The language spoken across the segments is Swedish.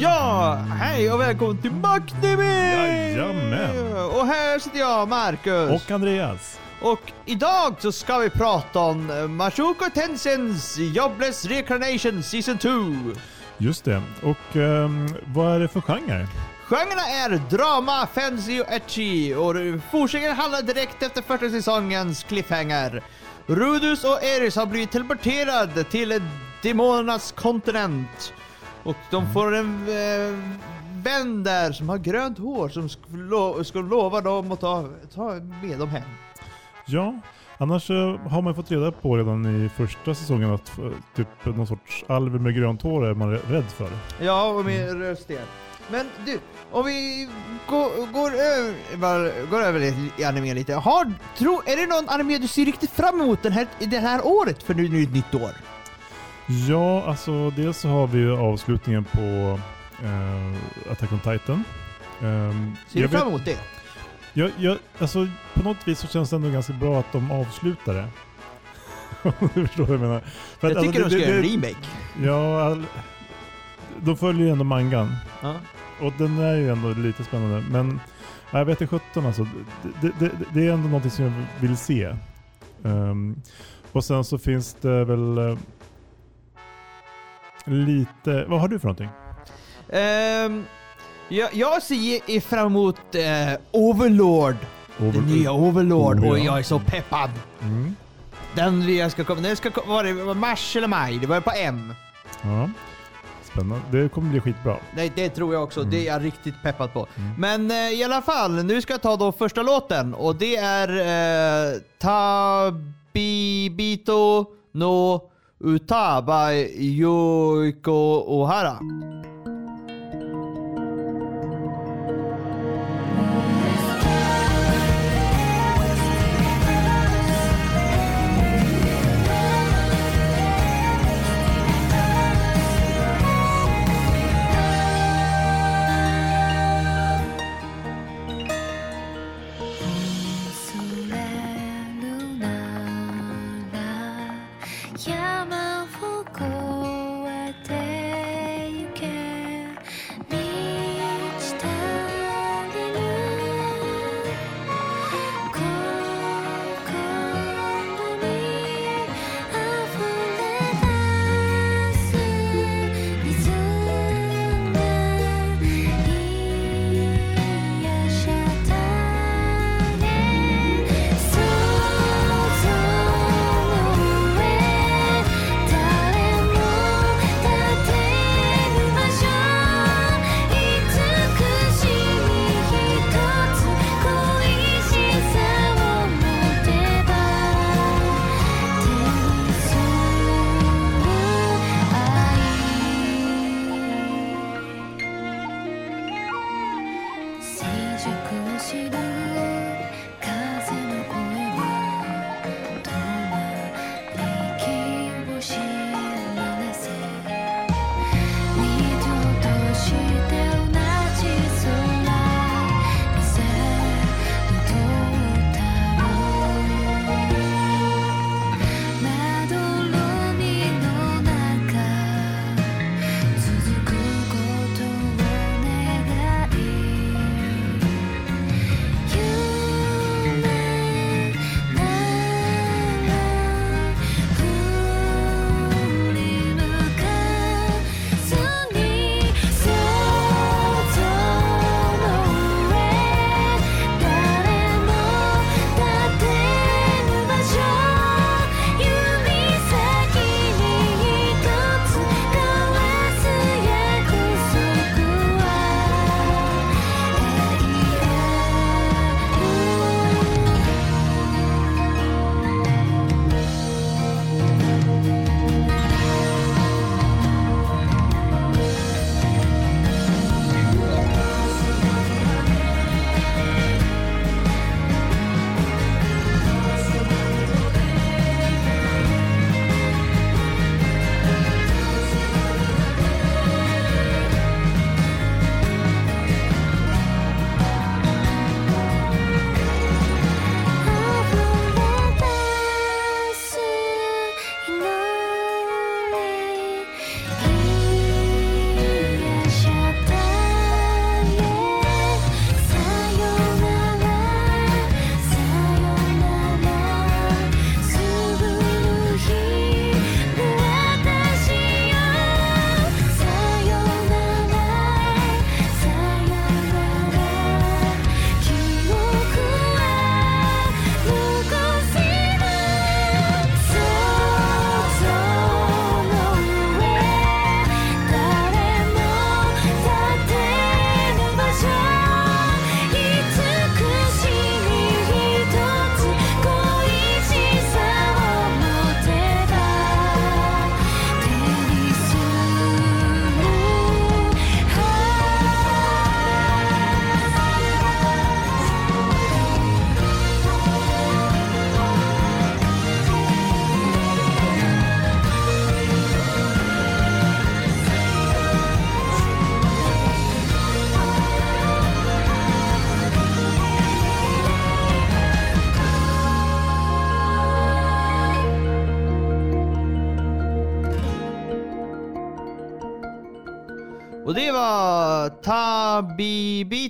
Ja, hej och välkommen till Macknemi! Jajamän. Och här sitter jag, Marcus. Och Andreas. Och idag så ska vi prata om Mashuko Tensens Jobless Reincarnation Season 2. Just det. Och ehm, vad är det för genre? Genrerna är drama, fantasy och etchy och fortsättningen handlar direkt efter första säsongens cliffhanger. Rudus och Eris har blivit teleporterade till demonernas kontinent. Och de får en eh, vän där som har grönt hår som ska, lo- ska lova dem att ta, ta med dem hem. Ja, annars eh, har man fått reda på redan i första säsongen att eh, typ någon sorts alv med grönt hår är man rädd för. Ja, och med rösten. Men du, om vi går, går, över, går över i anime lite. Har, tro, är det någon anime du ser riktigt fram emot den här, det här året för nu, nu är det ett nytt år? Ja, alltså dels så har vi ju avslutningen på eh, Attack on Titan. Ehm, Ser du fram emot det? Jag, jag, alltså, på något vis så känns det ändå ganska bra att de avslutar det. Du förstår vad jag menar. För Jag att, tycker alltså, de ska göra en remake. Ja, all, de följer ju ändå mangan. Ja. Och den är ju ändå lite spännande. Men ja, jag vet inte 17 alltså. Det, det, det, är ändå någonting som jag vill se. Ehm, och sen så finns det väl eh, lite... Vad har du för någonting? Ehm, jag, jag ser fram emot eh, Overlord. Den nya Overlord Oh, och ja. jag är så peppad. Mm. Den nya ska komma, den ska komma, var det mars eller maj? Det var på M. Ja. Spännande. Det kommer bli skitbra. Det, det tror jag också, Mm. det är jag riktigt peppad på. Mm. Men eh, i alla fall, nu ska jag ta då första låten och det är eh, Tabibito no Utaba Yoiko Ohara.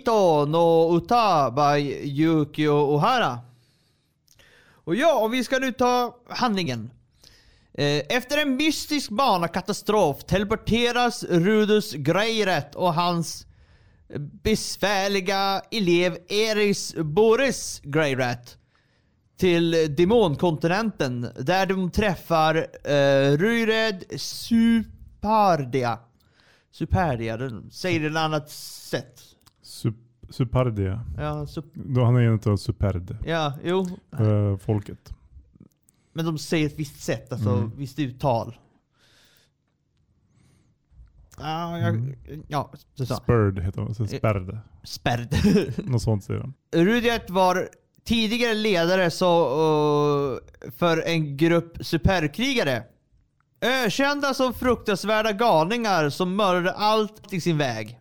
Tabibito no Uta by Yukio Ohara. Och ja, och vi ska nu ta handlingen. Eh, efter en mystisk banakatastrof teleporteras Rudus Greiret och hans besvärliga elev Eris Boris Greiret till demonkontinenten där de träffar eh, Ryred Supardia. Supardia, den säger det ett annat sätt. Sup, Supardia. Ja, sup, Då han är en av Superd. ja, jo. eh, folket. Men de säger ett visst sätt, alltså Mm. visst uttal. Ja, jag, Mm. ja så heter de. Så Spärd. Spärd. Något sånt säger de. Rudyard var tidigare ledare så, uh, för en grupp superkrigare. Ökända som fruktansvärda galningar som mördade allt i sin väg.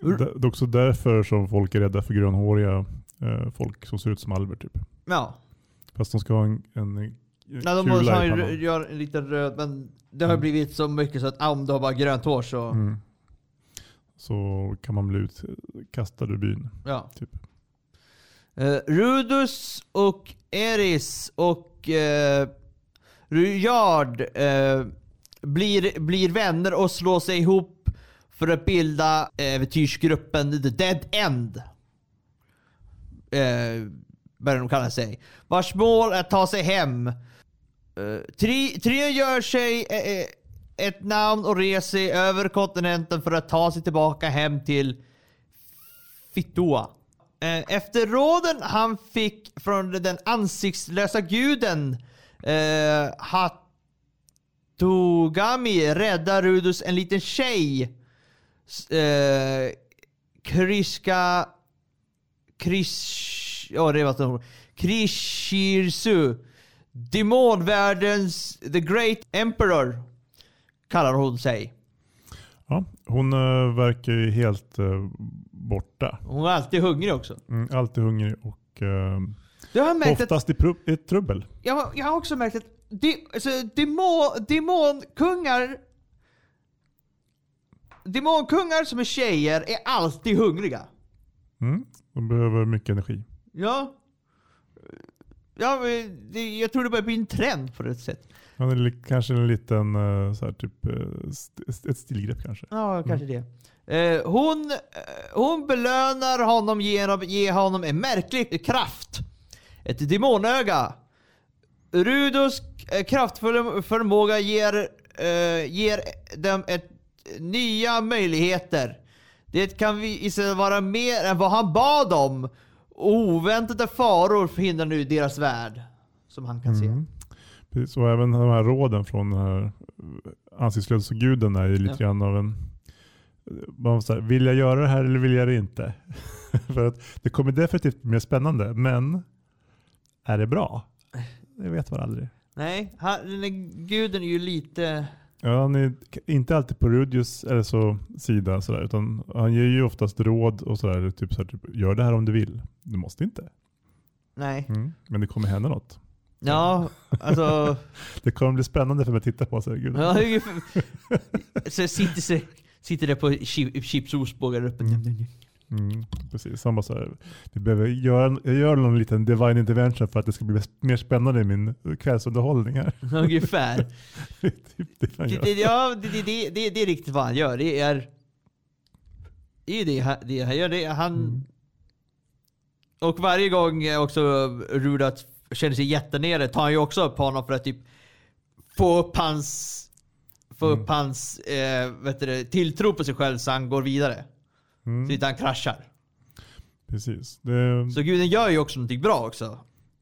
Det är också därför som folk är rädda för grönhåriga eh, folk som ser ut som Albert. Typ. Ja, Fast de ska ha en, en eh, Nej, de måste ha pannan. gör en liten röd, men det har Mm. blivit så mycket så att ah, om du har bara grönt hår så... Mm. Så kan man bli utkastad ur byn. Ja. Typ. Eh, Rudus och Eris och uh, Rujard eh, blir, blir vänner och slår sig ihop för att bilda eh, äventyrsgruppen The Dead End. Eh, börjar de kalla sig. Vars mål är att ta sig hem. Eh, trion gör sig eh, eh, ett namn och reser sig över kontinenten för att ta sig tillbaka hem till Fittua. Eh, Efter råden han fick från den ansiktslösa guden eh, Hattogami räddar Rudus en liten tjej. Eh, Kriska... Kris... Ja, det var. Krishirsu. Demonvärldens The Great Emperor. Kallar hon sig. Ja, hon eh, verkar ju helt eh, borta. Hon är alltid hungrig också. Mm, alltid hungrig och eh, Du har märkt att oftast pru- i trubbel. Jag, jag har också märkt att de, alltså, demon, demonkungar Demonkungar som är tjejer är alltid hungriga. Mm, de behöver mycket energi. Ja. Ja, det, jag tror det börjar bli en trend på ett sätt. Han är li- kanske en liten eh, så här, typ, eh, ett stilgrepp kanske. Ja, kanske det. Eh, hon, hon belönar honom genom att ge honom en märklig kraft. Ett demonöga. Rudos kraftfulla förmåga ger, ger dem ett, nya möjligheter. Det kan vi istället vara mer än vad han bad om. Oväntade faror förhindrar nu deras värld. Som han kan se. Mm. Precis, och även de här råden från den här eh, ansiktslösa guden är ju lite Ja. grann av en... Man så här, vill jag göra det här eller vill jag det inte? För att det kommer definitivt bli mer spännande, men är det bra? Det vet man aldrig. Nej, han, den guden är ju lite... Ja, han är inte alltid på Rudius eller så, sida, sådär, utan han ger ju oftast råd och sådär. Typ, så här, typ, gör det här om du vill. Du måste inte. Nej. Mm. Men det kommer hända något. Ja, alltså... Det kommer bli spännande för mig att titta på. Så gud. Ja, så sitter, sitter där på chi- chipsostbågar uppe. Mm, precis. Han bara så här, vi behöver göra, jag gör någon liten divine intervention för att det ska bli mer spännande i min kvällsunderhållning här. Ungefär. Det är typ det han Det, gör. det, ja, det, det, det, det, är riktigt vad han gör. Det är... Det är det han, det han gör. Det han... Mm. Och varje gång också Rudat känner sig jättenere tar han ju också upp honom för att typ få upp hans... Få upp hans eh, vet du, tilltro på sig själv så han går vidare. Så Mm, inte han kraschar. precis. Det, Så guden gör ju också någonting bra också.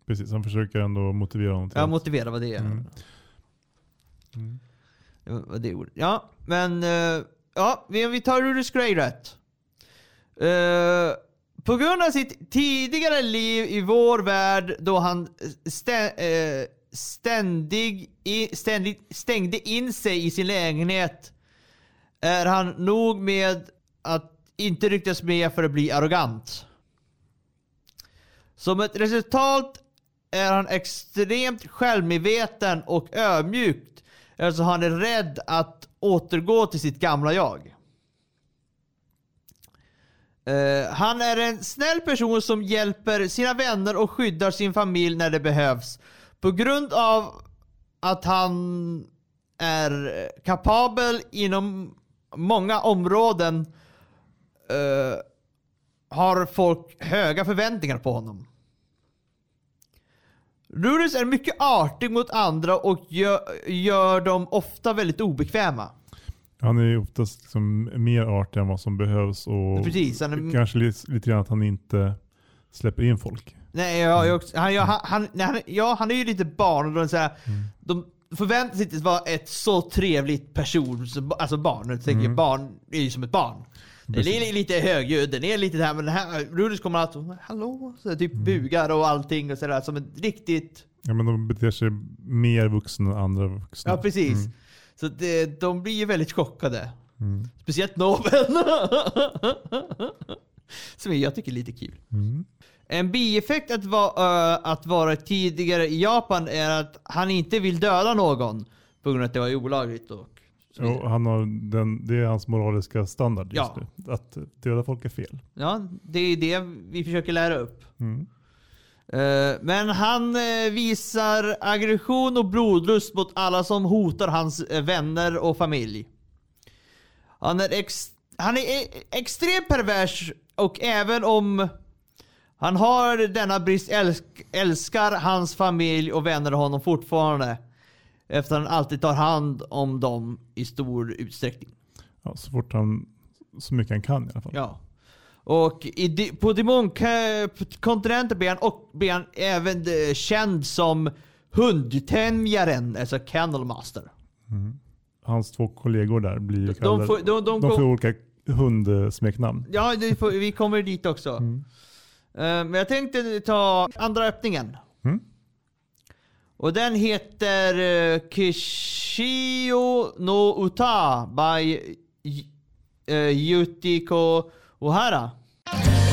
precis. Han försöker ändå motivera honom till att- motiverar vad det är. Mm. Mm. Det var- vad det ordet. Ja, men eh, ja, vi, tar Rudis Grey rätt. Eh, på grund av sitt tidigare liv i vår värld då han stä, eh, ständig, i, ständigt stängde in sig i sin lägenhet är han nog med att inte rycktes med för att bli arrogant. Som ett resultat är han extremt självmedveten och ödmjukt. Eftersom han är rädd att återgå till sitt gamla jag. Uh, han är en snäll person som hjälper sina vänner och skyddar sin familj när det behövs. På grund av att han är kapabel inom många områden eh, har folk höga förväntningar på honom. Rudis är mycket artig mot andra och gör, gör dem ofta väldigt obekväma. Han är oftast liksom mer artig än vad som behövs och Precis, är- kanske lite, lite grann att han inte släpper in folk. Nej, jag, jag, också- han, jag, han, han, nej, han, ja, han är ju lite barn och de, så här, de förväntar sig inte vara ett så trevligt person, alltså barn. Jag tänker, Barn är ju som ett barn. Den är lite högljudd, den är lite det här, men den här Rudis kommer alltid hallå, så typ bugar och allting och sådär som ett riktigt Ja, men de beter sig mer vuxna än andra vuxna. Ja precis. Mm. Så det, de blir ju väldigt chockade. Mm. Speciellt Nobel. Som jag tycker är lite kul. Mm. En bieffekt att, va, äh, att vara tidigare i Japan är att han inte vill döda någon. På grund av att det var olagligt. Och vidare. Och han har den, det är hans moraliska standard just Ja. nu. Att döda folk är fel. Ja, det är det vi försöker lära upp. Mm. Eh, Men han eh, visar aggression och blodlust mot alla som hotar hans eh, vänner och familj. Han är, ex han är e- extremt pervers och även om han har denna brist älsk älskar hans familj och vänner honom fortfarande. Efter han alltid tar hand om dem i stor utsträckning. Ja, så fort han, så mycket han kan i alla fall. Ja. Och i, på demonkontinenten blir han, och blir han även eh, känd som hundtämjaren, alltså Candlemaster. Hans två kollegor där blir ju De kallade, får, de, de, de får olika hundsmeknamn. ja, får, vi kommer dit också. Mm. Eh, men jag tänkte ta andra öppningen. Mm. Och den heter uh, Kishio no Uta by uh, Yutiko Ohara.「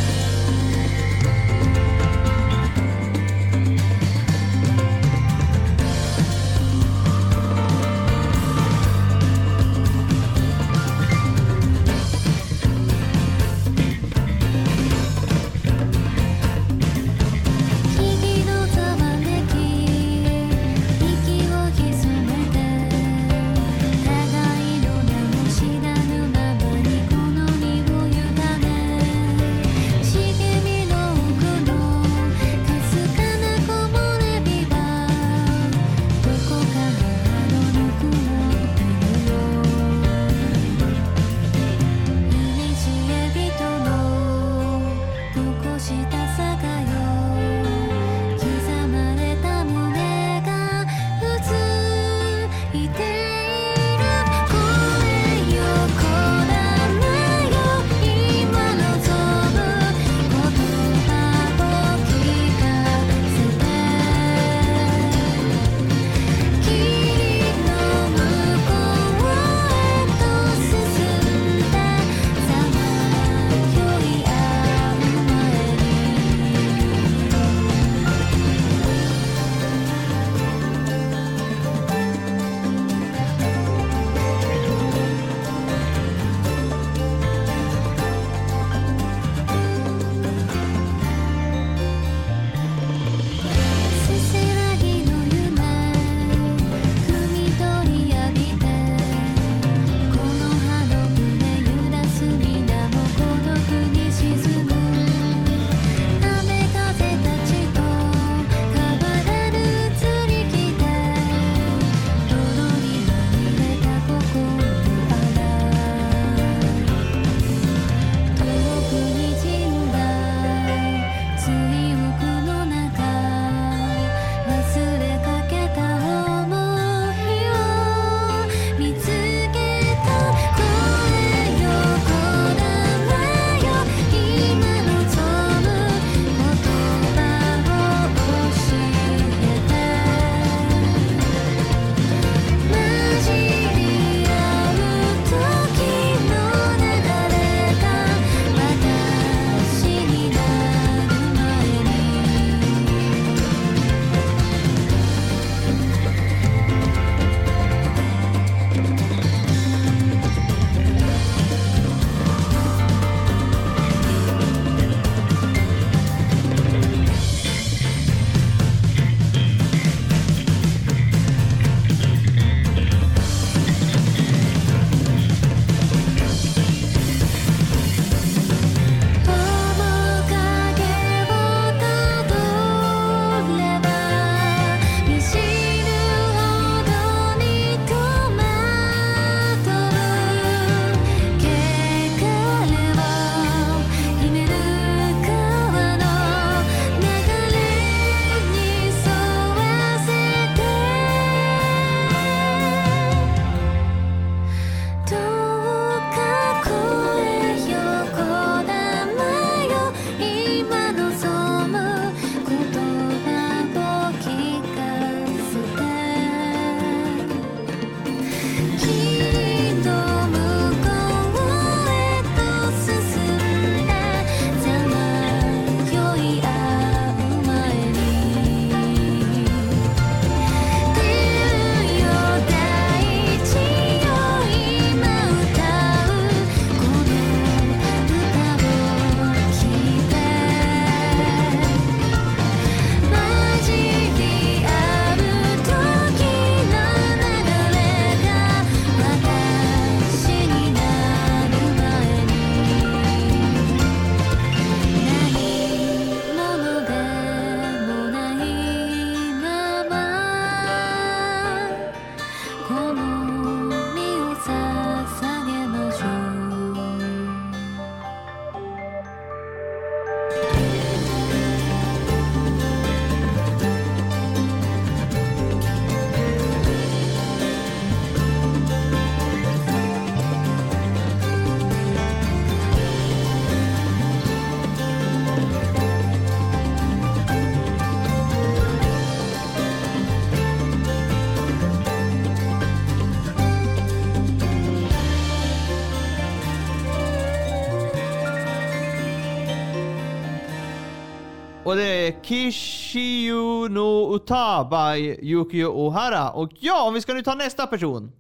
Kishiyu no Uta by Yukio Ohara. Och ja, vi ska nu ta nästa person.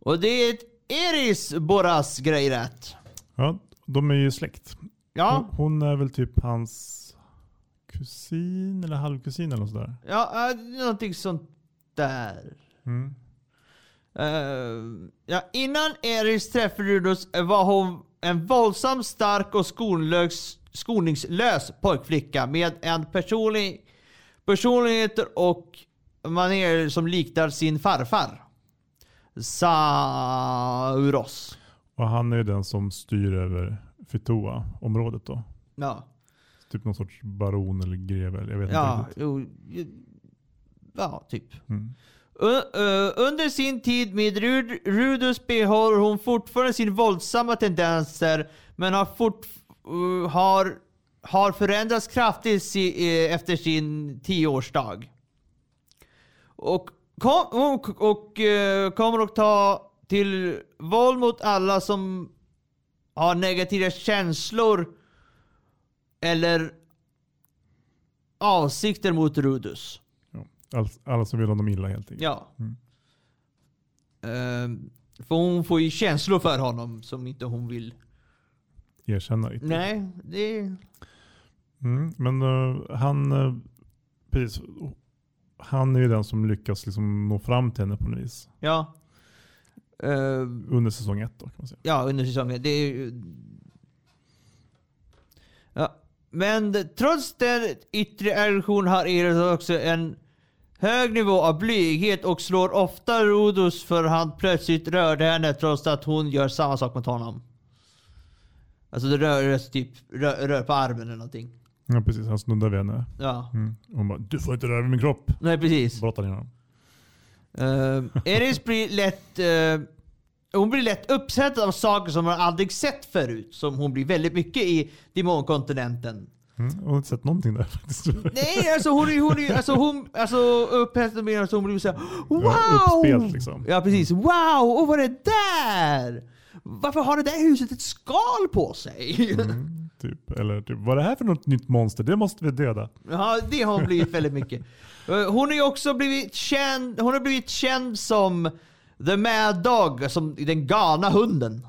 Och det är Eris Boras grej rätt. Ja, de är ju släkt. Ja, Hon, hon är väl typ hans kusin eller halvkusin eller något sådär. ja, äh, någonting sånt där. Mm. Eh, ja, innan Eris träffade Rudolf var hon en våldsam, stark och skonlös, skoningslös pojkflicka med en personlig personlighet och manér som liknar sin farfar. Sauros. Och han är ju den som styr över Fitoa-området då. Ja, Typ någon sorts baron eller greve. eller Jag vet ja, inte riktigt. ja typ. Mm. Under sin tid med Rud- Rudus behåller hon fortfarande sin våldsamma tendenser men har, fort, eh, har, har förändrats kraftigt si, eh, efter sin tioårsdag. Och, kom, och, och eh, kommer att ta till våld mot alla som har negativa känslor eller avsikter mot Rudus. Ja. All, alla som vill honom illa helt enkelt. Ja. Mm. Ehm, för hon får ju känslor för honom som inte hon vill. Erkänna riktigt. Nej, det... Mm. Men eh, han, uh, precis, han är ju den som lyckas liksom nå fram till henne på något vis. Ja. Ehm, Under säsong ett då kan man säga. ja, under säsongen. Det är ju... Ja. Men trots den yttre aggression har Eros också en hög nivå av blyghet och slår ofta Rhodos för han plötsligt rörde henne trots att hon gör samma sak mot honom. Alltså det rör typ rör, rör på armen eller någonting. Ja precis, han snuddar vid henne. Ja. Mm. Hon bara du får inte röra vid min kropp. Nej precis. Brottar ner honom. Uh, Eris blir lätt... eh, hon blir lätt uppsättad av saker som hon aldrig sett förut. Som hon blir väldigt mycket i demonkontinenten. Mm. Jag har inte sett någonting där faktiskt. Nej, alltså hon är hon alltså hon, alltså upphetsad med att hon blir såhär Wow! Ja, uppspelt liksom. Ja precis. Wow! Och vad är det där? Varför har det där huset ett skal på sig? Mm, typ. Eller typ, vad är det här för något nytt monster? Det måste vi döda. Ja, det har hon blivit väldigt mycket. Eh, Hon har ju också blivit känd, hon har blivit känd som The Mad Dog, som den galna hunden.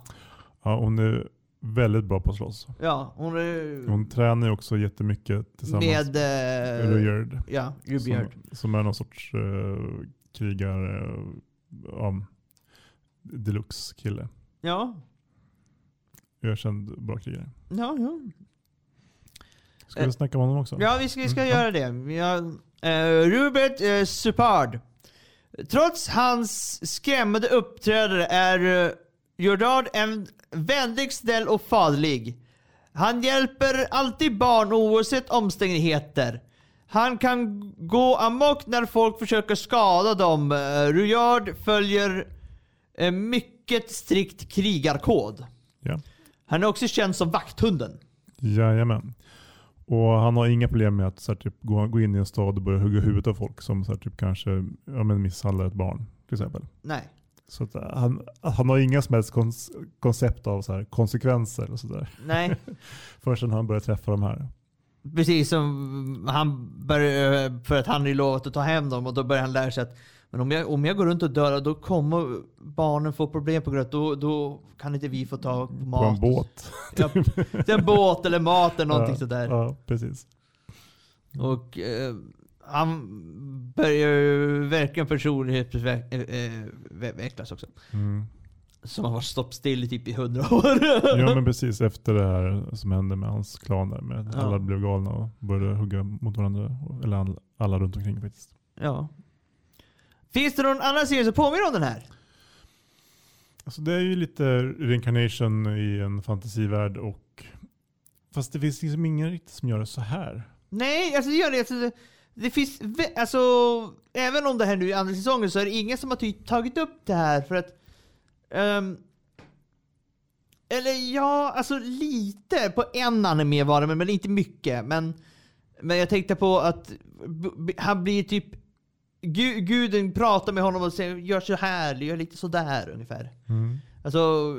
Ja, hon är väldigt bra på att slåss. Ja, hon är Hon tränar ju också jättemycket tillsammans med... Uh, Rudyard. ja. Som, som är någon sorts uh, krigare, uh, ja, deluxe kille. Ja, Ökänd bra krigare. ja, ja. Ska vi Eh, snacka om honom också? Ja, vi ska, vi ska Mm, göra det. Har, eh, Rupert uh, Suppard. Trots hans skrämmande uppträdande är uh, Jordard en vänlig, snäll och faderlig. Han hjälper alltid barn oavsett omständigheter. Han kan gå amok när folk försöker skada dem. Uh, Rujard följer en mycket strikt krigarkod. Ja. Han är också känd som vakthunden. Jajamän. Och han har inga problem med att så här, typ, gå, gå in i en stad och börja hugga huvudet av folk som så här, typ, kanske ja, men misshandlar ett barn till exempel. Nej. Så att, eh, han, han har inga som helst koncept av så här, konsekvenser och sådär. Nej. Förrän han börjar träffa de här. Precis som han börjar, för att han är lovat att ta hem dem och då börjar han lära sig att men om jag, om jag går runt och dör då kommer barnen få problem på grund av att då, då kan inte vi få ta på mat. På en båt. Ja, en båt eller mat eller någonting ja, sådär. Ja, precis. Och eh, han börjar ju verkligen personlighetsutvecklas också. Mm. Som har varit stått still i typ i hundra år. Ja men precis efter det här som hände med hans klan där. Med att Ja. Alla blev galna och började hugga mot varandra. Eller all- alla runt omkring faktiskt. ja. Finns det någon annan serie som påminner om den här? Alltså det är ju lite reincarnation i en fantasivärld och fast det finns liksom ingen riktigt som gör det så här. Nej, alltså det gör det. Alltså, det, det finns, alltså, även om det här nu är andra säsongen så är det ingen som har tagit upp det här för att... ehm, eller ja, alltså lite på en anime var det, men, inte mycket. Men, men jag tänkte på att han blir typ... Gu, guden pratar med honom och säger gör så här, gör lite sådär ungefär. Alltså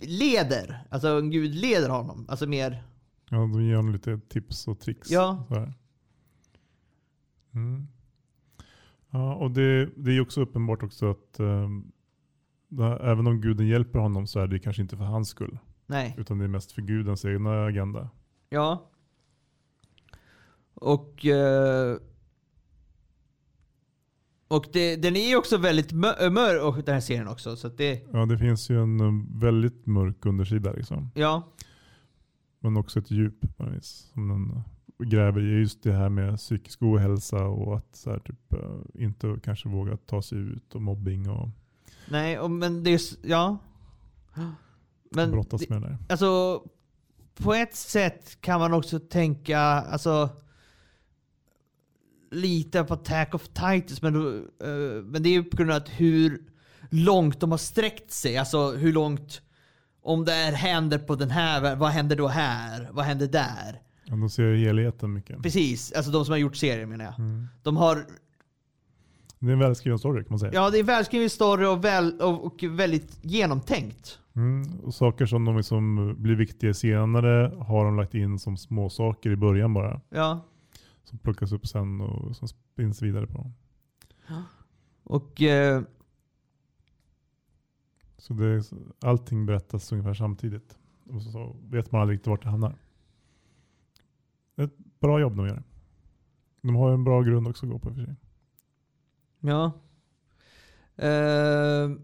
leder. Alltså en gud leder honom. Alltså mer Ja, de ger honom lite tips och tricks. Ja. Mm. Ja, och det, det är också uppenbart också att ehm, det- även om guden hjälper honom så är det kanske inte för hans skull. Nej. Utan det är mest för gudens egna agenda. Ja. Och... eh, och det, den är ju också väldigt mör, och den här serien också. Så det... Ja, det finns ju en eh, väldigt mörk undersida liksom. Ja. Men också ett djup på något vis. Som den eh, gräver i just det här med psykisk ohälsa och att så här, typ, eh, inte kanske våga ta sig ut och mobbing och Nej, och, men det är... Ja. Men brottas med det där. alltså... På ett sätt kan man också tänka, alltså... Lite på Attack of Titans, men, eh, men det är ju på grund av att hur långt de har sträckt sig. Alltså hur långt... Om det här händer på den här, vad händer då här? Vad händer där? Ja, de ser helheten mycket. Precis, alltså de som har gjort serien menar jag. Mm. De har, Det är en välskriven story kan man säga. ja det är välskriven story och, väl, och, och väldigt genomtänkt. Mm. Och saker som de liksom blir viktiga senare har de lagt in som små saker i början bara. Ja. Som plockas upp sen och som spinns vidare på. Och eh, Så det allting berättas ungefär samtidigt. Och så, så vet man aldrig riktigt vart det hamnar. Det är ett bra jobb de gör. De har ju en bra grund också att gå på i och för sig. Ja. Ehm,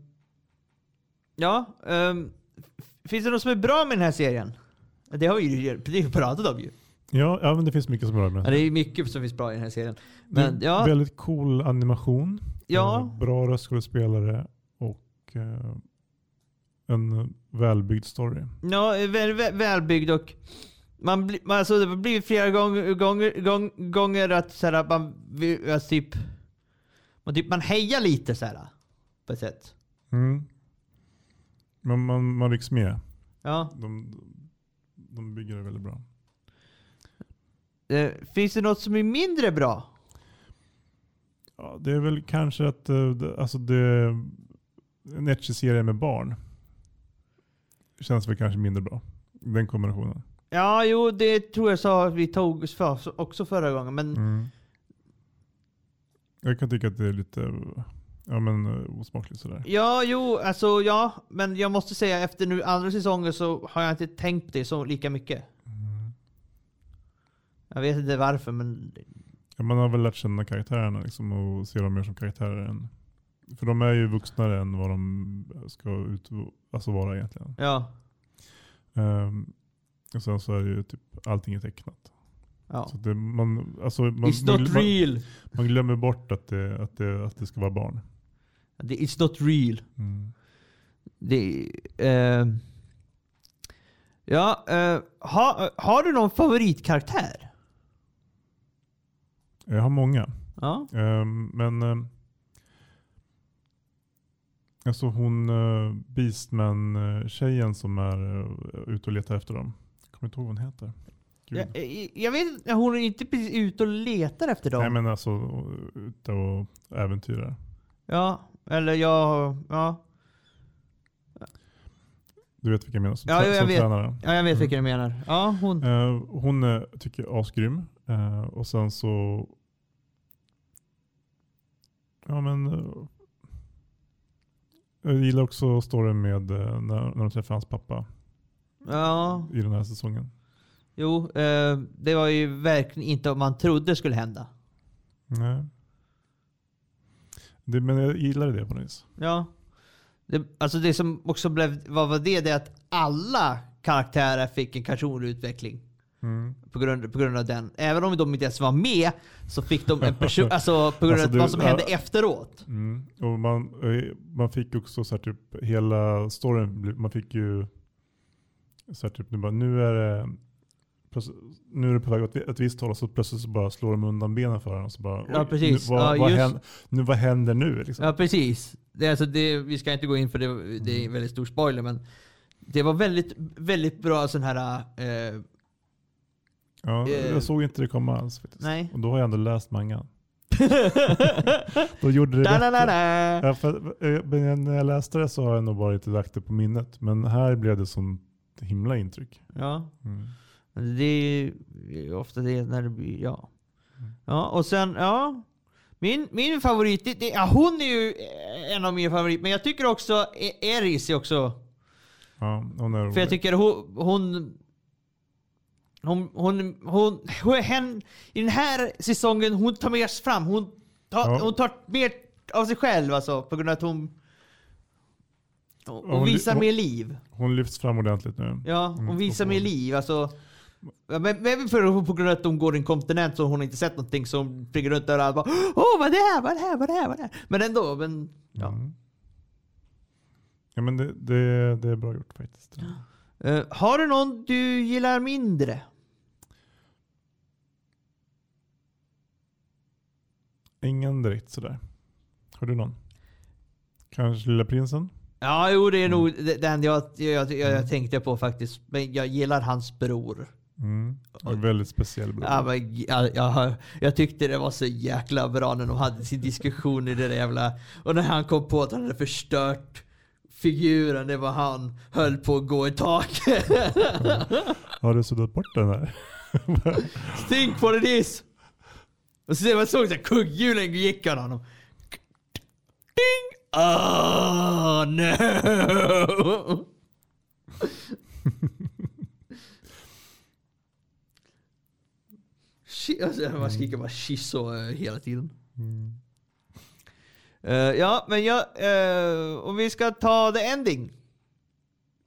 ja. f- finns det något som är bra med den här serien? Det har vi ju pratat om ju. Ja, ja, men det finns mycket som är bra med Ja, den. det är mycket som finns bra i den här serien. Men ja, Väldigt cool animation. Ja. Eh, Bra röstskådespelare och eh, en välbyggd story. ja väl, väl, välbyggd och man blir, man, alltså, det blir flera gånger, gånger, gång, gånger att så här, man, alltså, typ, man, typ, man hejar lite så här, på ett sätt. Mm. Men man, man rycks med. Ja. De, de bygger det väldigt bra. Eh, finns det något som är mindre bra? Ja, det är väl kanske att eh, alltså det, en etchy-serie med barn känns väl kanske mindre bra. Den kombinationen. Ja, jo, det tror jag sa vi tog för, också förra gången. Men Mm. Jag kan tycka att det är lite ja, men, eh, osmakligt sådär. ja, jo, alltså ja. Men jag måste säga efter nu andra säsongen så har jag inte tänkt det så lika mycket. Jag vet inte varför, men Ja, man har väl lärt känna karaktärerna liksom, och ser dem mer som karaktärer. Än, för de är ju vuxnare än vad de ska ut, alltså vara egentligen. ja. Ehm, och sen så är det ju typ allting är tecknat. ja. Så det, man, alltså, man, It's man, not man, real. man glömmer bort att det, att, det, att det ska vara barn. Det- It's not real. Mm. Det, eh, ja, eh, ha, har du någon favoritkaraktär? Jag har många. Ja. Ehm, men ehm, alltså hon uh, Beastman-tjejen som är uh, ute och letar efter dem. Jag kommer inte ihåg vad hon heter. Jag, jag- jag vet inte, hon är inte precis ute och letar efter dem. Nej men alltså ute och äventyrar. Ja, eller jag... Ja, Du vet vilka jag menar som, Ja, jag som vet. tränare. ja jag vet Mm. vilka du menar. Ja, hon. Eh, hon tycker jag är asgrym. Eh, och sen så... Ja men... eh, jag gillar också storyn med eh, när, när de träffar hans pappa Ja, i den här säsongen. jo. Det var ju verkligen inte vad man trodde skulle hända. Nej. Det, men jag gillade det på något vis. Ja. Det, alltså det som också blev, vad var det? Det är att alla karaktärer fick en personutveckling. Mm. På grund, på grund av den. Även om de inte ens var med så fick de en person, alltså på grund Alltså av du- vad som hände efteråt. Mm. Och man, eh, man fick också så här typ hela storyn, man fick ju så här typ nu, bara, nu är det nu är det på väg åt ett visst håll och så plötsligt så bara slår de undan benen för den och så bara Ja, precis. Nu, vad, Ja, vad, just- händer, nu, vad händer nu? Liksom. Ja precis. Det, alltså det, vi ska inte gå in för det, det är en väldigt stor spoiler men det var väldigt, väldigt bra sån här... Eh, Ja, eh, jag såg inte det komma alls faktiskt. nej. Och då har jag ändå läst mangan. Då gjorde det da, da, da. Ja, för, eh, när jag läste det så har jag nog bara inte lagt det på minnet. Men här blev det som himla intryck. Ja. Mm. Det är ju ofta det när det blir, ja. Ja, och sen, ja. Min, min favorit, det, det, ja, hon är ju en av mina favoriter. Men jag tycker också E- Eris är också... Ja, hon är För jag rolig. tycker hon... Hon, hon, hon, hon, hon hen, I den här säsongen, hon tar mer fram. Hon tar, Ja. hon tar mer av sig själv alltså. På grund av att hon... Hon, hon visar mer liv. Hon lyfts fram ordentligt nu. Ja, hon Mm, visar mer liv. Alltså, men men för, på grund av att hon går i en kontinent så hon inte sett någonting så hon springer runt där och bara Åh vad är det här, vad är det här, vad är det här, vad är det här? Men ändå, men ja. Mm. Ja men det, det, det är bra gjort faktiskt. Eh, har du någon du gillar mindre? Ingen direkt sådär. Har du någon? Kanske Lilla Prinsen? Ja, jo det är Mm. nog den jag, jag, jag, jag tänkte på faktiskt. Men jag gillar hans bror. Mm. En väldigt speciell bror. Ja, men, jag, jag, jag tyckte det var så jäkla bra när de hade sin diskussion i det där jävla... Och när han kom på att han hade förstört figuren, det var han höll på att gå i taket. Har du suddat bort den här? Think what it is! Och så man såg så kugghjulen gick av honom. Ding! Oh no! Alltså, man skriker bara shiso eh, hela tiden. Mm. Uh, ja, men jag, uh, om vi ska ta the ending.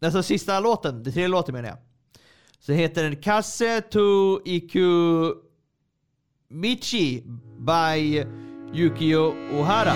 Alltså sista låten, det tredje låten menar jag. Så heter den Kasse to IQ... Michi by Yukio Ohara.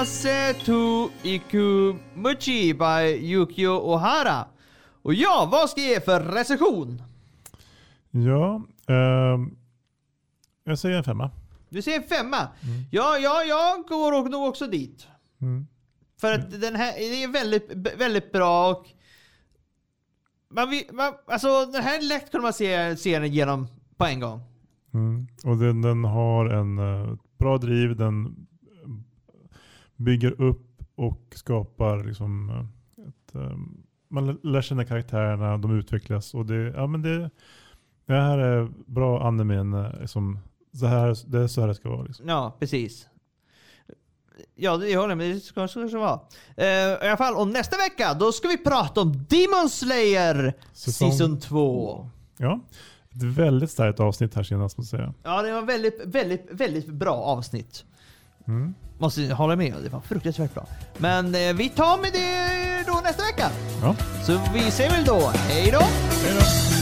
Kase to Ikumuchi by Yukio Ohara. Och ja, vad ska jag ge för recension? Ja, ehm, jag säger en femma. Du säger en femma. Ja, ja, jag går nog också dit. Mm. För att den här det är väldigt, väldigt bra och man, vill- man, alltså den här är lätt kunde man se, se den igenom på en gång. Mm. Och den, den har en eh, bra driv, den eh, bygger upp och skapar liksom eh, ett, eh, man lär- känna karaktärerna, de utvecklas och det, ja, men det, det här är bra animen eh, som så här, det är så här det ska vara. Liksom. Ja, precis. Ja, det jag håller med. Det ska så vara. Eh, I alla fall, och nästa vecka då ska vi prata om Demon Slayer Säsong Season 2. Ja, ett väldigt starkt avsnitt här senast måste jag säga. Ja, det var väldigt, väldigt, väldigt bra avsnitt. Mm. Måste hålla med. Det var fruktansvärt bra. Men eh, vi tar med det då nästa vecka. Ja, Så vi ses väl då. Hej då! hej då!